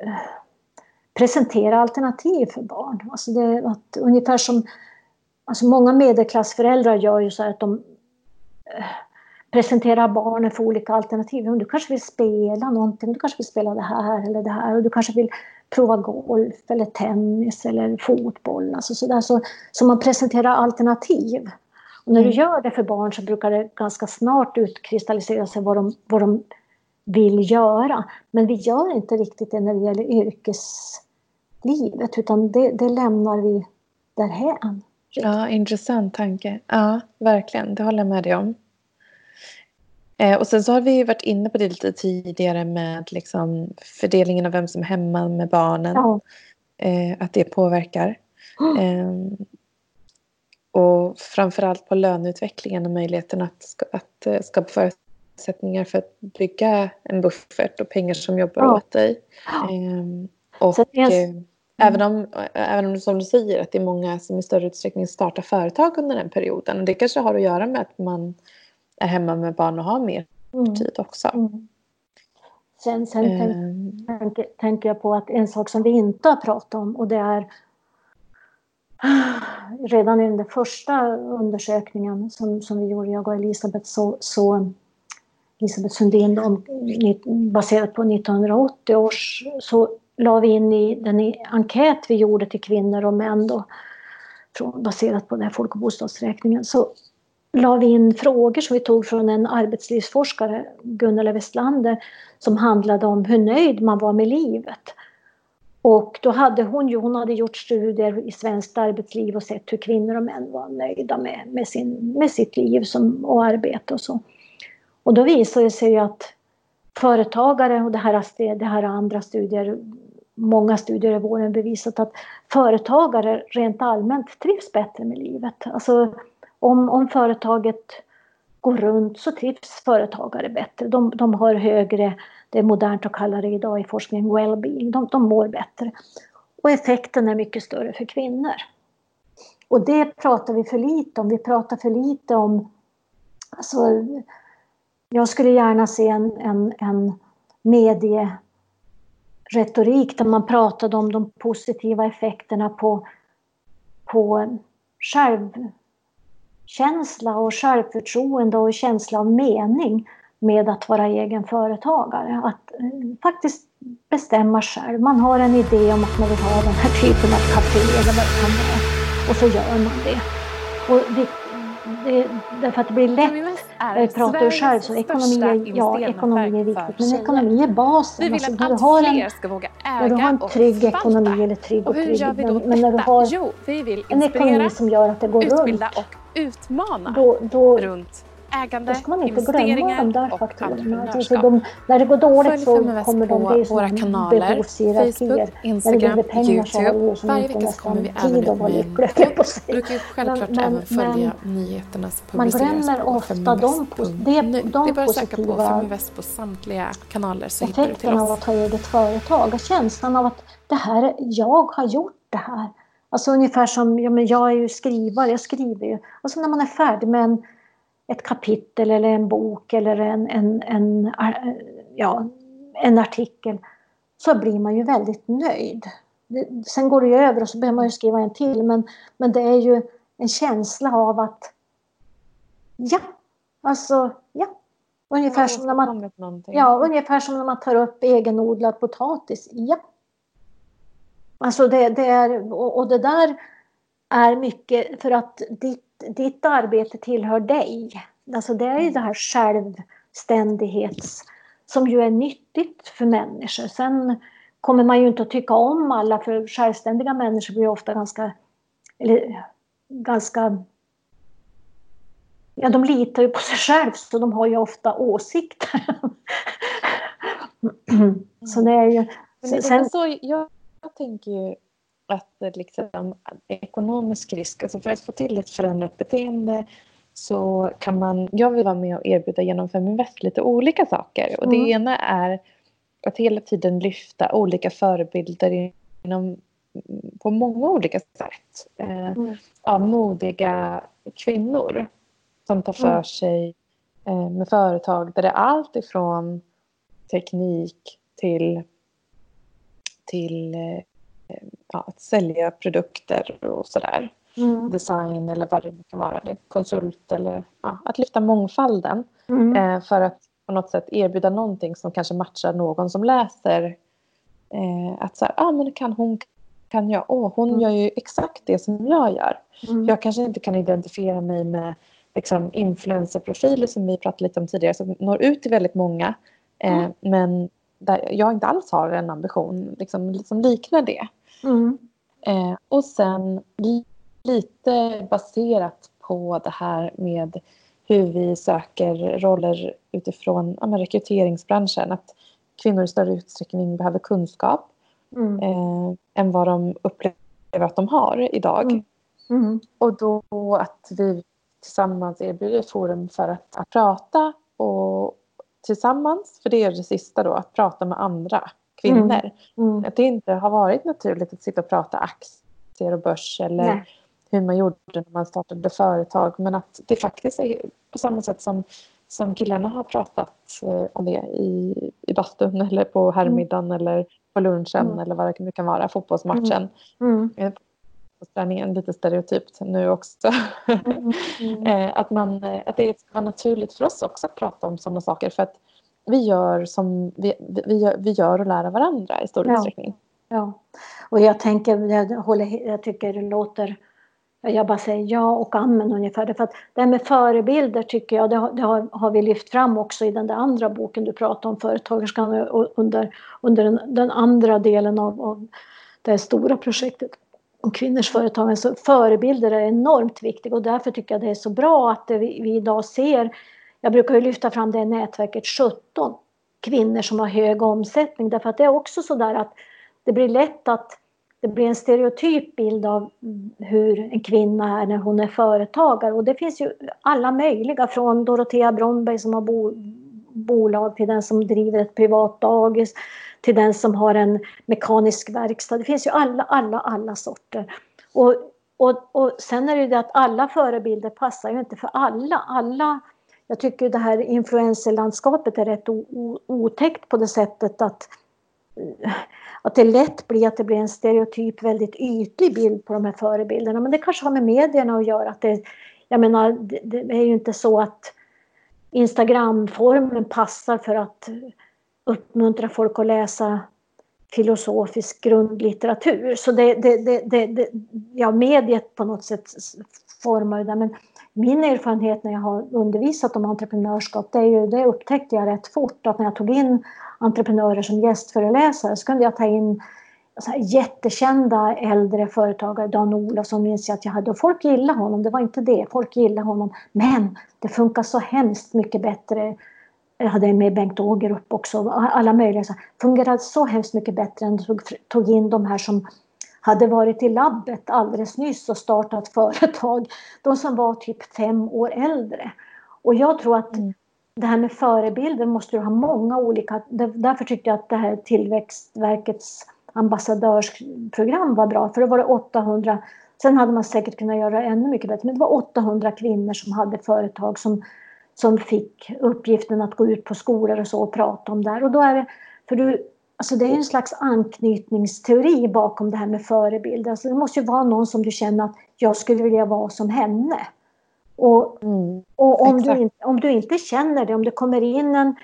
äh, presentera alternativ för barn. Alltså det, att, ungefär som... Alltså många medelklassföräldrar gör ju så här att de äh, presentera barnen för olika alternativ. Du kanske vill spela någonting, du kanske vill spela det här eller det här och du kanske vill prova golf eller tennis eller fotboll. Alltså så, där, så, så man presenterar alternativ. Och när mm. du gör det för barn så brukar det ganska snart utkristallisera sig vad de, vad de vill göra. Men vi gör inte riktigt det när det gäller yrkeslivet utan det, det lämnar vi därhän. Ja, intressant tanke. Ja, verkligen. Det håller jag med dig om. Eh, och sen så har vi varit inne på det lite tidigare med liksom fördelningen av vem som är hemma med barnen. Ja. Eh, att det påverkar. Mm. <gasps> och framförallt på löneutvecklingen och möjligheten att, att uh, skapa förutsättningar för att bygga en buffert och pengar som jobbar ja. åt dig. Um, och mm. även, om, även om som du säger att det är många som i större utsträckning startar företag under den perioden. Det kanske har att göra med att man är hemma med barn och har mer mm. tid också. Mm. Sen, sen mm. tänker, tänker jag på att en sak som vi inte har pratat om och det är redan i den första undersökningen som, som vi gjorde, jag och Elisabeth, så, så Elisabeth Sundin, om, baserat på 1980 års, så la vi in i den enkät vi gjorde till kvinnor och män då, från, baserat på den här folk och bostadsräkningen, så la vi in frågor som vi tog från en arbetslivsforskare, Gunnela Westlander, som handlade om hur nöjd man var med livet. Och då hade hon, ju, hon hade gjort studier i svenskt arbetsliv och sett hur kvinnor och män var nöjda med, med, sin, med sitt liv som, och arbete och så. Och då visade det sig att företagare, och det här, det här andra studier, många studier i våren bevisat att företagare rent allmänt trivs bättre med livet. Alltså om, om företaget går runt så trivs företagare bättre. De, de har högre, det är modernt att kalla det idag i forskningen, well-being. De, de mår bättre. Och effekten är mycket större för kvinnor. Och det pratar vi för lite om. Vi pratar för lite om... Alltså, jag skulle gärna se en, en, en medieretorik där man pratade om de positiva effekterna på, på själv känsla och självförtroende och känsla av mening med att vara egen företagare. Att eh, faktiskt bestämma själv. Man har en idé om att man vill ha den här typen av café eller vad det kan vara. Och så gör man det. Och det, det därför att det blir lätt. Jag pratar ju själv så ekonomi är, ja, ekonomi är viktigt. Men ekonomi är basen. Vi vill alltså, att allt har fler ska våga äga När du har en trygg ekonomi eller trygg och, och trygg. Men, men när du har jo, en ekonomi som gör att det går runt. Och utmana då, då, runt ägande, Då ska man inte glömma de där faktorerna. Alltså de, när det går dåligt så kommer de bli våra kanaler, Facebook, Instagram, Youtube. Varje vecka så kommer vi även ut med en podd. Du kan ju självklart men, även följa men, nyheternas Man glömmer ofta de, det, de Det är bara att söka på Feminvest på samtliga kanaler så hittar du till oss. av att ha eget företag, känslan av att det här, jag har gjort det här Alltså ungefär som, ja men jag är ju skrivare, jag skriver ju. Alltså när man är färdig med en, ett kapitel eller en bok eller en, en, en, ja, en artikel så blir man ju väldigt nöjd. Sen går det ju över och så behöver man ju skriva en till men, men det är ju en känsla av att ja, alltså ja. Ungefär som, när man, ja, ungefär som när man tar upp egenodlad potatis. Ja. Alltså det, det är, och, och det där är mycket för att ditt, ditt arbete tillhör dig. Alltså det är ju det här självständighets som ju är nyttigt för människor. Sen kommer man ju inte att tycka om alla för självständiga människor blir ofta ganska, eller, ganska Ja, de litar ju på sig själv så de har ju ofta åsikter. så det är ju... Men sen, så, jag, jag tänker ju att liksom, ekonomisk risk, alltså för att få till ett förändrat beteende så kan man, jag vill vara med och erbjuda genom Feminvest lite olika saker. Och det mm. ena är att hela tiden lyfta olika förebilder inom, på många olika sätt. Eh, mm. Av modiga kvinnor som tar för mm. sig eh, med företag där det är allt ifrån teknik till, till eh, ja, att sälja produkter och sådär. Mm. Design eller vad det kan vara. Det, konsult eller ja, att lyfta mångfalden. Mm. Eh, för att på något sätt erbjuda någonting som kanske matchar någon som läser. Eh, att så här, ah, men kan hon kan jag, oh, hon mm. gör ju exakt det som jag gör. Mm. Jag kanske inte kan identifiera mig med liksom, influencerprofiler som vi pratade lite om tidigare som når ut till väldigt många. Eh, mm. Men där jag inte alls har en ambition liksom, som liknar det. Mm. Eh, och sen lite baserat på det här med hur vi söker roller utifrån ja, rekryteringsbranschen. Att kvinnor i större utsträckning behöver kunskap mm. eh, än vad de upplever att de har idag. Mm. Mm. Och då att vi tillsammans erbjuder forum för att, att prata och tillsammans, för det är det sista då, att prata med andra kvinnor. Mm. Mm. Att det inte har varit naturligt att sitta och prata aktier och börs eller Nej. hur man gjorde när man startade företag. Men att det faktiskt är på samma sätt som, som killarna har pratat eh, om det i, i bastun eller på herrmiddagen mm. eller på lunchen mm. eller vad det nu kan vara, fotbollsmatchen. Mm. mm. Eh, träningen lite stereotypt nu också. Mm. <laughs> Eh, att, man, eh, att det ska vara naturligt för oss också att prata om sådana saker för att vi gör, som, vi, vi, gör, vi gör och lär av varandra i stor ja. utsträckning. Ja, och jag tänker, jag, håller, jag tycker det låter jag bara säger ja och amen ungefär. För att det här med förebilder tycker jag, det, har, det har, vi lyft fram också i den där andra boken du pratade om, Företagarskan, under, under den, den andra delen av, av det stora projektet och kvinnors företagande. Så förebilder är enormt viktiga och därför tycker jag det är så bra att vi, vi idag ser, jag brukar ju lyfta fram det nätverket 17 kvinnor som har hög omsättning därför att det är också så där att det blir lätt att det blir en stereotyp bild av hur en kvinna är när hon är företagare och det finns ju alla möjliga från Dorotea Bromberg som har bo, bolag till den som driver ett privat dagis till den som har en mekanisk verkstad. Det finns ju alla, alla, alla sorter. Och, och, och sen är det ju det att alla förebilder passar ju inte för alla. alla jag tycker det här influencerlandskapet är rätt otäckt på det sättet att, att det lätt blir att det blir en stereotyp, väldigt ytlig bild på de här förebilderna. Men det kanske har med medierna att göra. Att det, jag menar, det, det är ju inte så att Instagramformen passar för att uppmuntra folk att läsa filosofisk grundlitteratur. Så det, det, det, det, ja, mediet på något sätt formar det. Men min erfarenhet när jag har undervisat om entreprenörskap, det, är ju, det upptäckte jag rätt fort att när jag tog in entreprenörer som gästföreläsare så kunde jag ta in så här jättekända äldre företagare, Dan Olofsson minns jag att jag hade. Och folk gillade honom, det var inte det. Folk gillade honom. Men det funkar så hemskt mycket bättre jag hade med Bengt Ågerup också, alla möjliga. Så fungerade så hemskt mycket bättre än tog, tog in de här som hade varit i labbet alldeles nyss och startat företag. De som var typ fem år äldre. Och jag tror att mm. det här med förebilder måste du ha många olika. Därför tyckte jag att det här Tillväxtverkets ambassadörsprogram var bra för då var det 800 Sen hade man säkert kunnat göra ännu mycket bättre men det var 800 kvinnor som hade företag som, som fick uppgiften att gå ut på skolor och så och prata om det här. Och då är det, för du, alltså det är en slags anknytningsteori bakom det här med förebilder. Alltså det måste ju vara någon som du känner att jag skulle vilja vara som henne. Och, mm, och om, du inte, om du inte känner det, om det kommer in en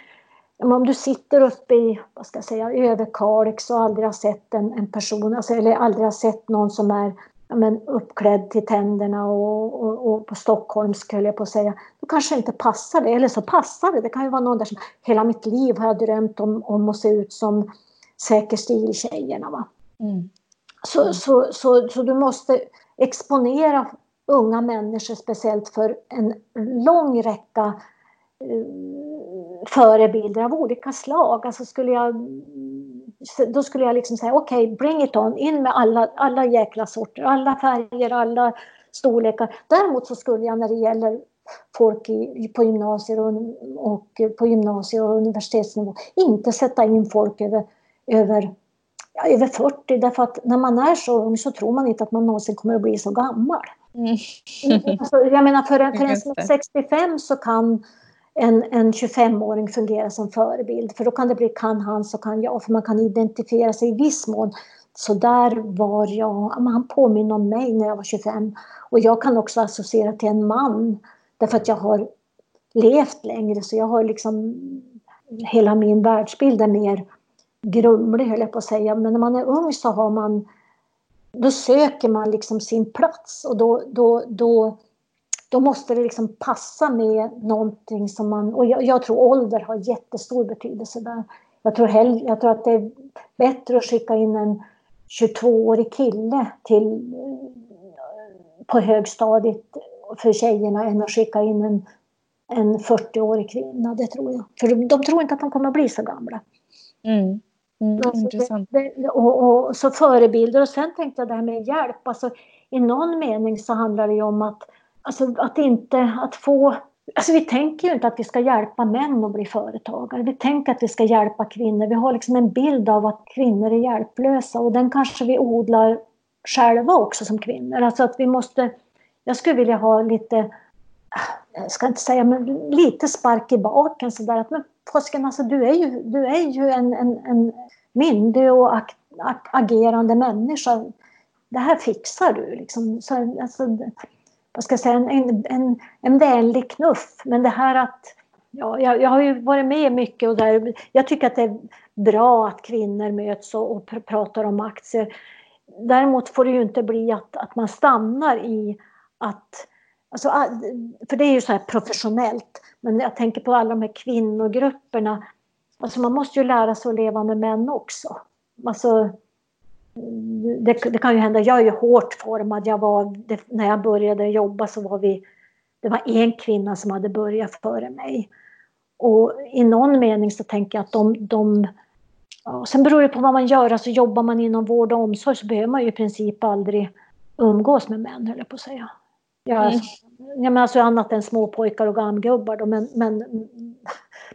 om du sitter uppe i, vad ska jag säga, Överkalix och aldrig har sett en, en person, alltså, eller aldrig har sett någon som är ja, men, uppklädd till tänderna och, och, och på stockholmsk höll jag på att säga, då kanske inte passar det. Eller så passar det. Det kan ju vara någon där som hela mitt liv har jag drömt om, om att se ut som Säker stil-tjejerna. Va? Mm. Så, mm. Så, så, så du måste exponera unga människor speciellt för en lång räcka uh, förebilder av olika slag. Alltså skulle jag då skulle jag liksom säga okej, okay, bring it on, in med alla, alla jäkla sorter, alla färger, alla storlekar. Däremot så skulle jag när det gäller folk i, på gymnasier och, och på gymnasier och universitetsnivå inte sätta in folk över, över, ja, över 40 därför att när man är så ung så tror man inte att man någonsin kommer att bli så gammal. Mm. alltså, jag menar för en, för en <laughs> som är 65 så kan en, en 25-åring fungera som förebild. För då kan det bli kan han så kan jag. För man kan identifiera sig i viss mån. Så där var jag, han påminner om mig när jag var 25. Och jag kan också associera till en man. Därför att jag har levt längre så jag har liksom hela min världsbild är mer grumlig höll jag på att säga. Men när man är ung så har man då söker man liksom sin plats och då, då, då då måste det liksom passa med någonting som man... Och jag, jag tror ålder har jättestor betydelse där. Jag tror, hell, jag tror att det är bättre att skicka in en 22-årig kille till, på högstadiet för tjejerna än att skicka in en, en 40-årig kvinna, det tror jag. För de, de, tror inte att de kommer att bli så gamla. Mm. Mm, alltså intressant. Det, det, och, och, så förebilder och sen tänkte jag det här med hjälp. Alltså, I någon mening så handlar det ju om att Alltså att inte, att få... Alltså vi tänker ju inte att vi ska hjälpa män att bli företagare. Vi tänker att vi ska hjälpa kvinnor. Vi har liksom en bild av att kvinnor är hjälplösa och den kanske vi odlar själva också som kvinnor. Alltså att vi måste... Jag skulle vilja ha lite, jag ska inte säga, men lite spark i baken sådär att men påsken, alltså du är ju, du är ju en, en, en myndig och ak, ak, agerande människa. Det här fixar du liksom. Så, alltså, vad ska jag säga, en, en, en vänlig knuff. Men det här att, ja, jag, jag har ju varit med mycket och där, jag tycker att det är bra att kvinnor möts och, och pr pratar om aktier. Däremot får det ju inte bli att, att man stannar i att Alltså, för det är ju så här professionellt. Men jag tänker på alla de här kvinnogrupperna. Alltså man måste ju lära sig att leva med män också. Alltså, det, det, kan ju hända, jag är ju hårt formad. Jag var, det, när jag började jobba så var vi, det var en kvinna som hade börjat före mig. Och i någon mening så tänker jag att de, de ja, sen beror det på vad man gör, alltså jobbar man inom vård och omsorg så behöver man ju i princip aldrig umgås med män, höll jag på att säga. Jag, mm. jag menar alltså annat än små pojkar och gamgubbar då, men, men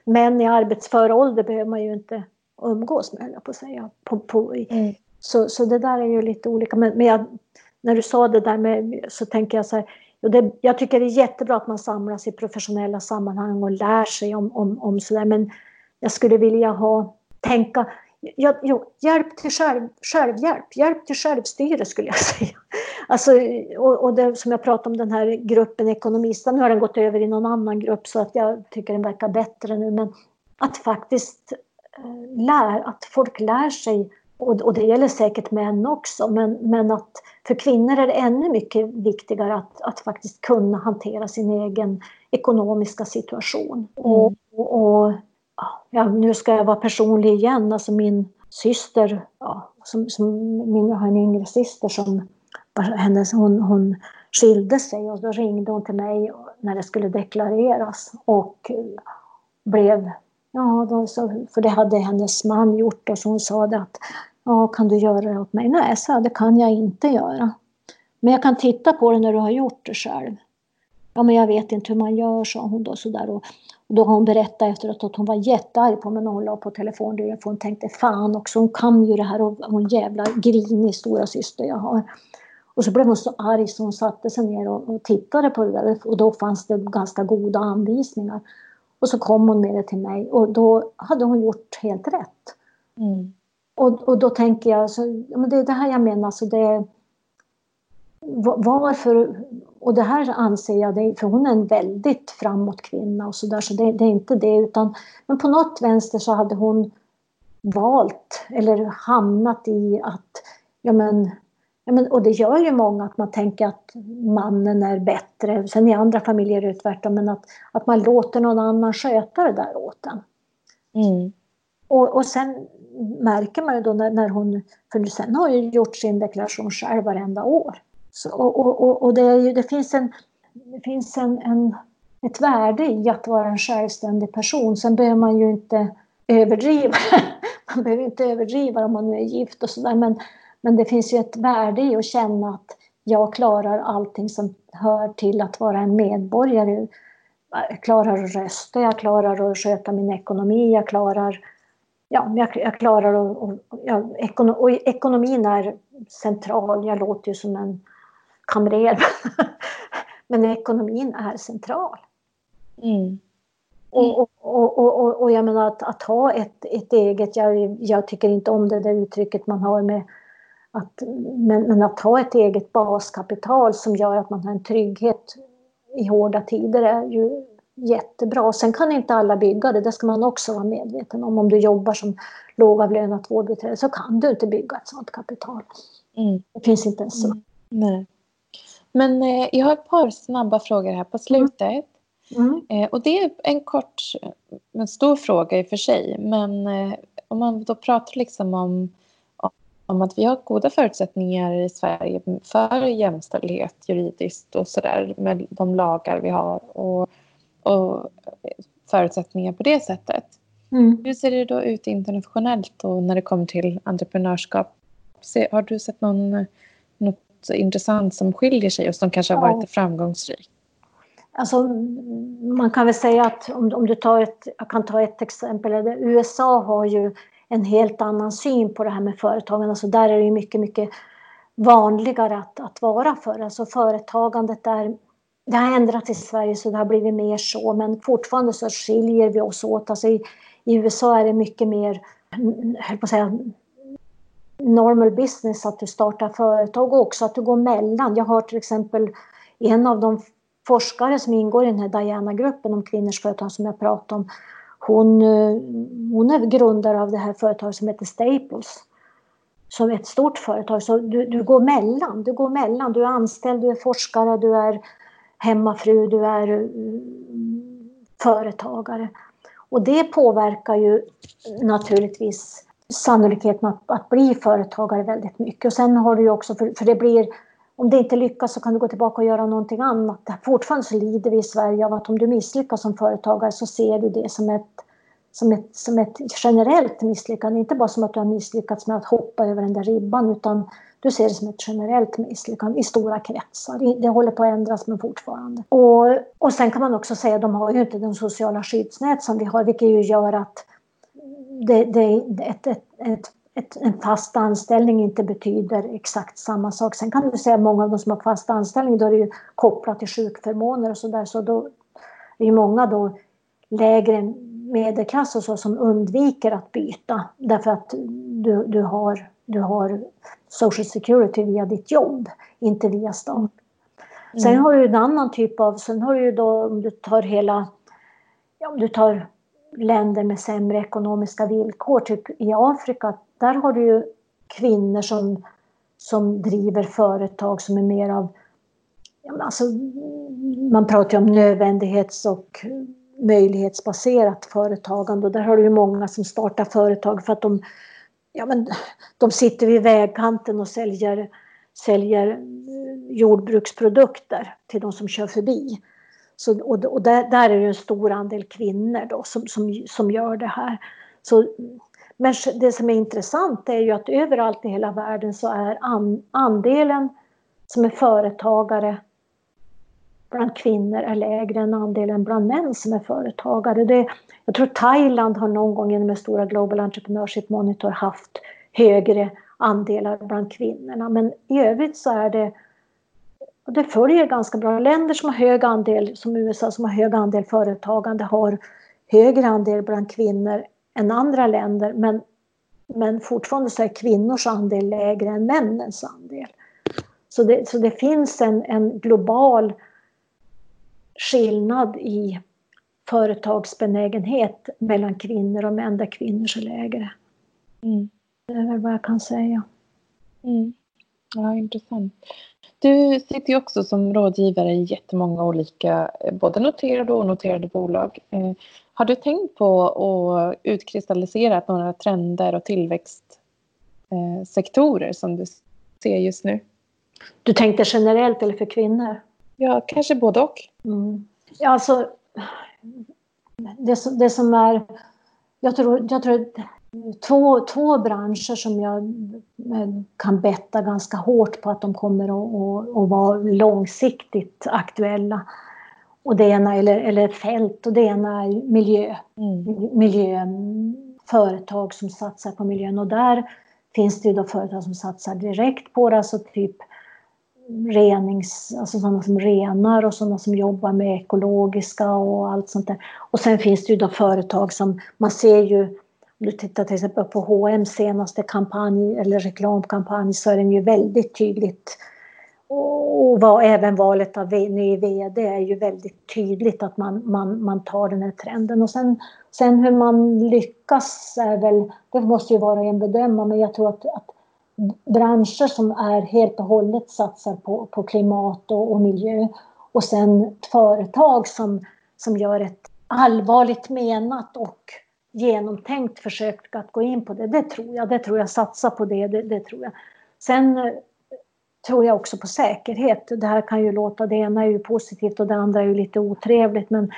män i arbetsför ålder behöver man ju inte umgås med, höll jag på att säga. På, på, mm. Så, så det där är ju lite olika. Men, men jag, när du sa det där med, så tänker jag så här, det, jag tycker det är jättebra att man samlas i professionella sammanhang och lär sig om, om, om sådär. Men jag skulle vilja ha, tänka, ja, jo, hjälp till själv, självhjälp, hjälp till självstyre skulle jag <laughs> säga. Alltså, och, och det som jag pratade om den här gruppen ekonomister, nu har den gått över i någon annan grupp så att jag tycker den verkar bättre nu. Men att faktiskt lära... lär, att folk lär sig och, och, det gäller säkert män också, men, men att för kvinnor är det ännu mycket viktigare att, att faktiskt kunna hantera sin egen ekonomiska situation. Mm. Och, och, ja, nu ska jag vara personlig igen, alltså min syster, ja, som, som, min, jag har en yngre syster som hennes, hon, hon skilde sig och då ringde hon till mig när det skulle deklareras och blev Ja, då, så, för det hade hennes man gjort och så hon sa det att Ja, kan du göra det åt mig? Nej, så det kan jag inte göra. Men jag kan titta på det när du har gjort det själv. Ja, men jag vet inte hur man gör, sa hon då sådär. Och, Då har hon berättat efteråt att hon var jättearg på mig när hon la på telefonluren för hon tänkte fan också, hon kan ju det här och hon jävla grinig stora syster jag har. Och så blev hon så arg så hon satte sig ner och, och tittade på det där och då fanns det ganska goda anvisningar. Och så kom hon med det till mig och då hade hon gjort helt rätt. Mm. Och, och då tänker jag, så, men det är det här jag menar, så det, varför, och det här anser jag, det, för hon är en väldigt framåt kvinna och sådär, så, där, så det, det, är inte det utan, men på något vänster så hade hon valt eller hamnat i att, ja men, ja men, och det gör ju många att man tänker att mannen är bättre, sen i andra familjer är det tvärtom, men att, att man låter någon annan sköta det där åt en. Mm. Och, och sen märker man ju då när, när hon, för sen har ju gjort sin deklaration själv varenda år. Så, och och, och det, ju, det, finns, en, det finns en, en, ett värde i att vara en självständig person. Sen behöver man ju inte överdriva. <laughs> man behöver inte överdriva om man nu är gift och sådär. Men, men det finns ju ett värde i att känna att jag klarar allting som hör till att vara en medborgare. Jag klarar att rösta, jag klarar att sköta min ekonomi, jag klarar ja, jag, jag klarar att... Och, ja, ekonom, och ekonomin är central. Jag låter ju som en kamrer. <laughs> Men ekonomin är central. Mm. Och, och, och, och, och jag menar att, att ha ett, ett eget, jag, jag tycker inte om det där uttrycket man har med att, men, men att ha ett eget baskapital som gör att man har en trygghet i hårda tider är ju jättebra. Sen kan inte alla bygga det, det ska man också vara medveten om. Om du jobbar som lågavlönat vårdbiträde så kan du inte bygga ett sådant kapital. Mm. Det finns inte ens så. Mm. Nej. Men eh, jag har ett par snabba frågor här på slutet. Mm. Eh, och det är en kort, en stor fråga i och för sig. Men eh, om man då pratar liksom om, om att vi har goda förutsättningar i Sverige för jämställdhet juridiskt och sådär med de lagar vi har och, och förutsättningar på det sättet. Mm. Hur ser det då ut internationellt och när det kommer till entreprenörskap? Har du sett någon, något intressant som skiljer sig och som kanske har varit framgångsrikt? Alltså, man kan väl säga att om, om du tar ett, jag kan ta ett exempel, USA har ju en helt annan syn på det här med företagande, alltså där är det mycket, mycket vanligare att, att vara för. Alltså företagandet där, det har ändrats i Sverige så det har blivit mer så, men fortfarande så skiljer vi oss åt. Alltså i, i USA är det mycket mer, mm, höll på att säga, normal business att du startar företag och också att du går mellan. Jag har till exempel en av de forskare som ingår i den här Diana-gruppen om kvinnors företag som jag pratade om. Hon, eh, hon är grundare av det här företaget som heter Staples. Som är ett stort företag. Så du, du går mellan. Du går mellan. Du är anställd, du är forskare, du är hemmafru, du är eh, företagare. Och det påverkar ju naturligtvis sannolikheten att, att bli företagare väldigt mycket. Och sen har du ju också, för, för det blir, om det inte lyckas så kan du gå tillbaka och göra någonting annat. Fortfarande så lider vi i Sverige av att om du misslyckas som företagare så ser du det som ett, som ett, som ett generellt misslyckande. Inte bara som att du har misslyckats med att hoppa över den där ribban utan du ser det som ett generellt misslyckande i stora kretsar. Det håller på att ändras men fortfarande. Och, och sen kan man också säga att de har ju inte den sociala skyddsnät som vi har vilket ju gör att det, det, ett, ett, ett, ett, en fast anställning inte betyder exakt samma sak. Sen kan du säga att många av de som har fast anställning då är det ju kopplat till sjukförmåner och sådär så då är ju många då lägre medelklass och så som undviker att byta därför att du, du, har, du har social security via ditt jobb, inte via stat. Mm. Sen har du en annan typ av, sen har du ju då om du tar hela, ja, om du tar länder med sämre ekonomiska villkor, typ i Afrika, där har du ju kvinnor som, som driver företag som är mer av Alltså, man pratar ju om nödvändighets och möjlighetsbaserat företagande och där har du ju många som startar företag för att de, ja, men, de sitter vid vägkanten och säljer, säljer eh, jordbruksprodukter till de som kör förbi. Så, och och där, där, är det en stor andel kvinnor då som, som, som gör det här. Så, men det som är intressant är ju att överallt i hela världen så är an, andelen som är företagare bland kvinnor är lägre än andelen bland män som är företagare. Det, jag tror Thailand har någon gång genom den stora Global Entrepreneurship Monitor haft högre andelar bland kvinnorna. Men i övrigt så är det det följer ganska bra. Länder som har hög andel, som USA som har hög andel företagande har högre andel bland kvinnor än andra länder men, men fortfarande så är kvinnors andel lägre än männens andel. Så det, så det finns en, en global skillnad i företagsbenägenhet mellan kvinnor och män där kvinnor är lägre. Mm. Det är väl vad jag kan säga. Mm. Ja, intressant. Du sitter ju också som rådgivare i jättemånga olika, eh, både noterade och onoterade bolag. Eh, har du tänkt på att utkristallisera några trender och tillväxtsektorer som du ser just nu? Du tänkte generellt eller för kvinnor? Ja, kanske både och. Mm. Alltså, det, det som är... Jag tror, jag tror två, två branscher som jag eh, kan betta ganska hårt på att de kommer att, att, att vara långsiktigt aktuella. Och det ena, eller, eller ett fält, och det ena är miljö. Mm. Miljöföretag som satsar på miljön. Och där finns det ju då företag som satsar direkt på det, alltså typ renings, alltså sådana som renar och sådana som jobbar med ekologiska och allt sånt där. Och sen finns det ju då företag som man ser ju, om du tittar till exempel på H&M senaste kampanj eller reklamkampanj så är den ju väldigt tydligt och var, även valet av ny VD är ju väldigt tydligt att man, man, man tar den här trenden. Och sen, sen hur man lyckas är väl, det måste ju vara en bedöma, men jag tror att, att branscher som är helt och hållet satsar på, på klimat och, och miljö och sen företag som, som gör ett allvarligt menat och genomtänkt försök att gå in på det. Det tror jag. Det tror jag. Satsa på det. Det, det tror jag. Sen eh, tror jag också på säkerhet. Det här kan ju låta, det ena är ju positivt och det andra är ju lite otrevligt men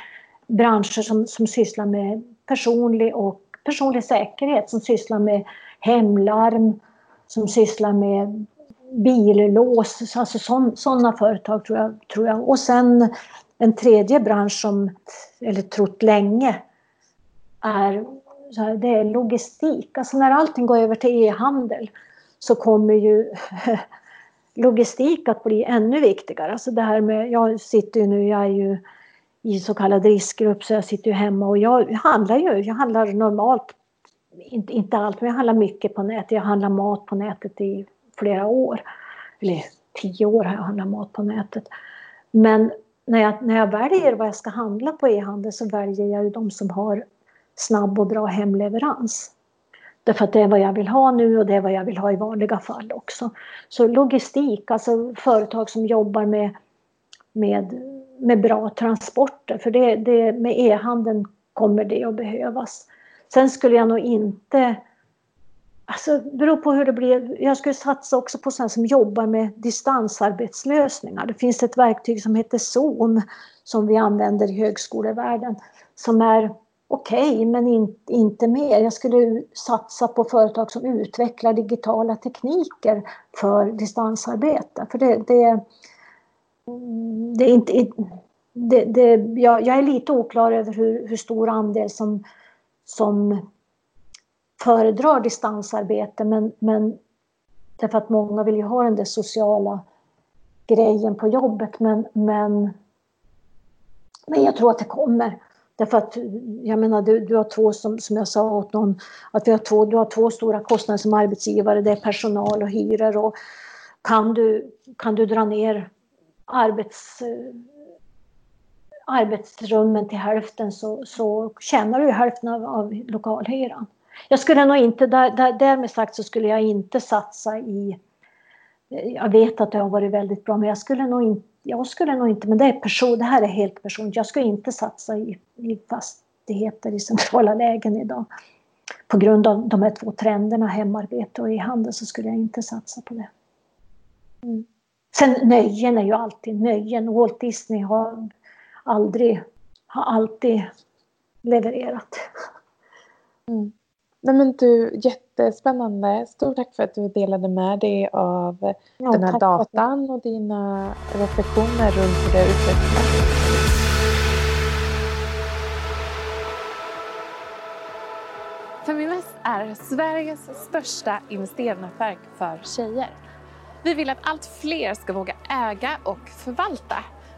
branscher som, som sysslar med personlig och personlig säkerhet, som sysslar med hemlarm, som sysslar med billås, alltså sådana företag tror jag, tror jag. Och sen en tredje bransch som, eller trott länge, är, det är logistik. Alltså när allting går över till e-handel så kommer ju <laughs> logistik att bli ännu viktigare. Alltså det här med, jag sitter ju nu, jag är ju i så kallad riskgrupp så jag sitter ju hemma och jag handlar ju, jag handlar normalt inte, inte allt, men jag handlar mycket på nätet. Jag handlar mat på nätet i flera år. Eller tio år har jag handlat mat på nätet. Men när jag, när jag väljer vad jag ska handla på e-handel så väljer jag ju de som har snabb och bra hemleverans. Därför att det är vad jag vill ha nu och det är vad jag vill ha i vanliga fall också. Så logistik, alltså företag som jobbar med, med, med bra transporter, för det, det, med e-handeln kommer det att behövas. Sen skulle jag nog inte... Alltså, det beror på hur det blir. Jag skulle satsa också på sådana som jobbar med distansarbetslösningar. Det finns ett verktyg som heter Zoom som vi använder i högskolevärlden som är okej, okay, men in, inte mer. Jag skulle satsa på företag som utvecklar digitala tekniker för distansarbete. För det, det, det är inte... Det, det, jag, jag, är lite oklar över hur, hur stor andel som som föredrar distansarbete men, men därför att många vill ju ha den där sociala grejen på jobbet men, men, men jag tror att det kommer. Därför att jag menar du, du har två som, som jag sa åt någon att vi har två, du har två stora kostnader som arbetsgivare, det är personal och hyror och kan du, kan du dra ner arbets arbetsrummen till hälften så, så tjänar du hälften av, av lokalhyran. Jag skulle nog inte, där, där, därmed sagt så skulle jag inte satsa i jag vet att det har varit väldigt bra men jag skulle nog inte, jag skulle nog inte men det, är person, det här är helt personligt, jag skulle inte satsa i, i fastigheter i centrala lägen idag. På grund av de här två trenderna, hemarbete och e-handel, så skulle jag inte satsa på det. Mm. Sen nöjen är ju alltid nöjen. Walt Disney har aldrig, har alltid levererat. Mm. Nej men du, jättespännande. Stort tack för att du delade med dig av ja, den här datan och dina reflektioner runt hur det utvecklats. Feminvest är Sveriges största investeringsnätverk för tjejer. Vi vill att allt fler ska våga äga och förvalta.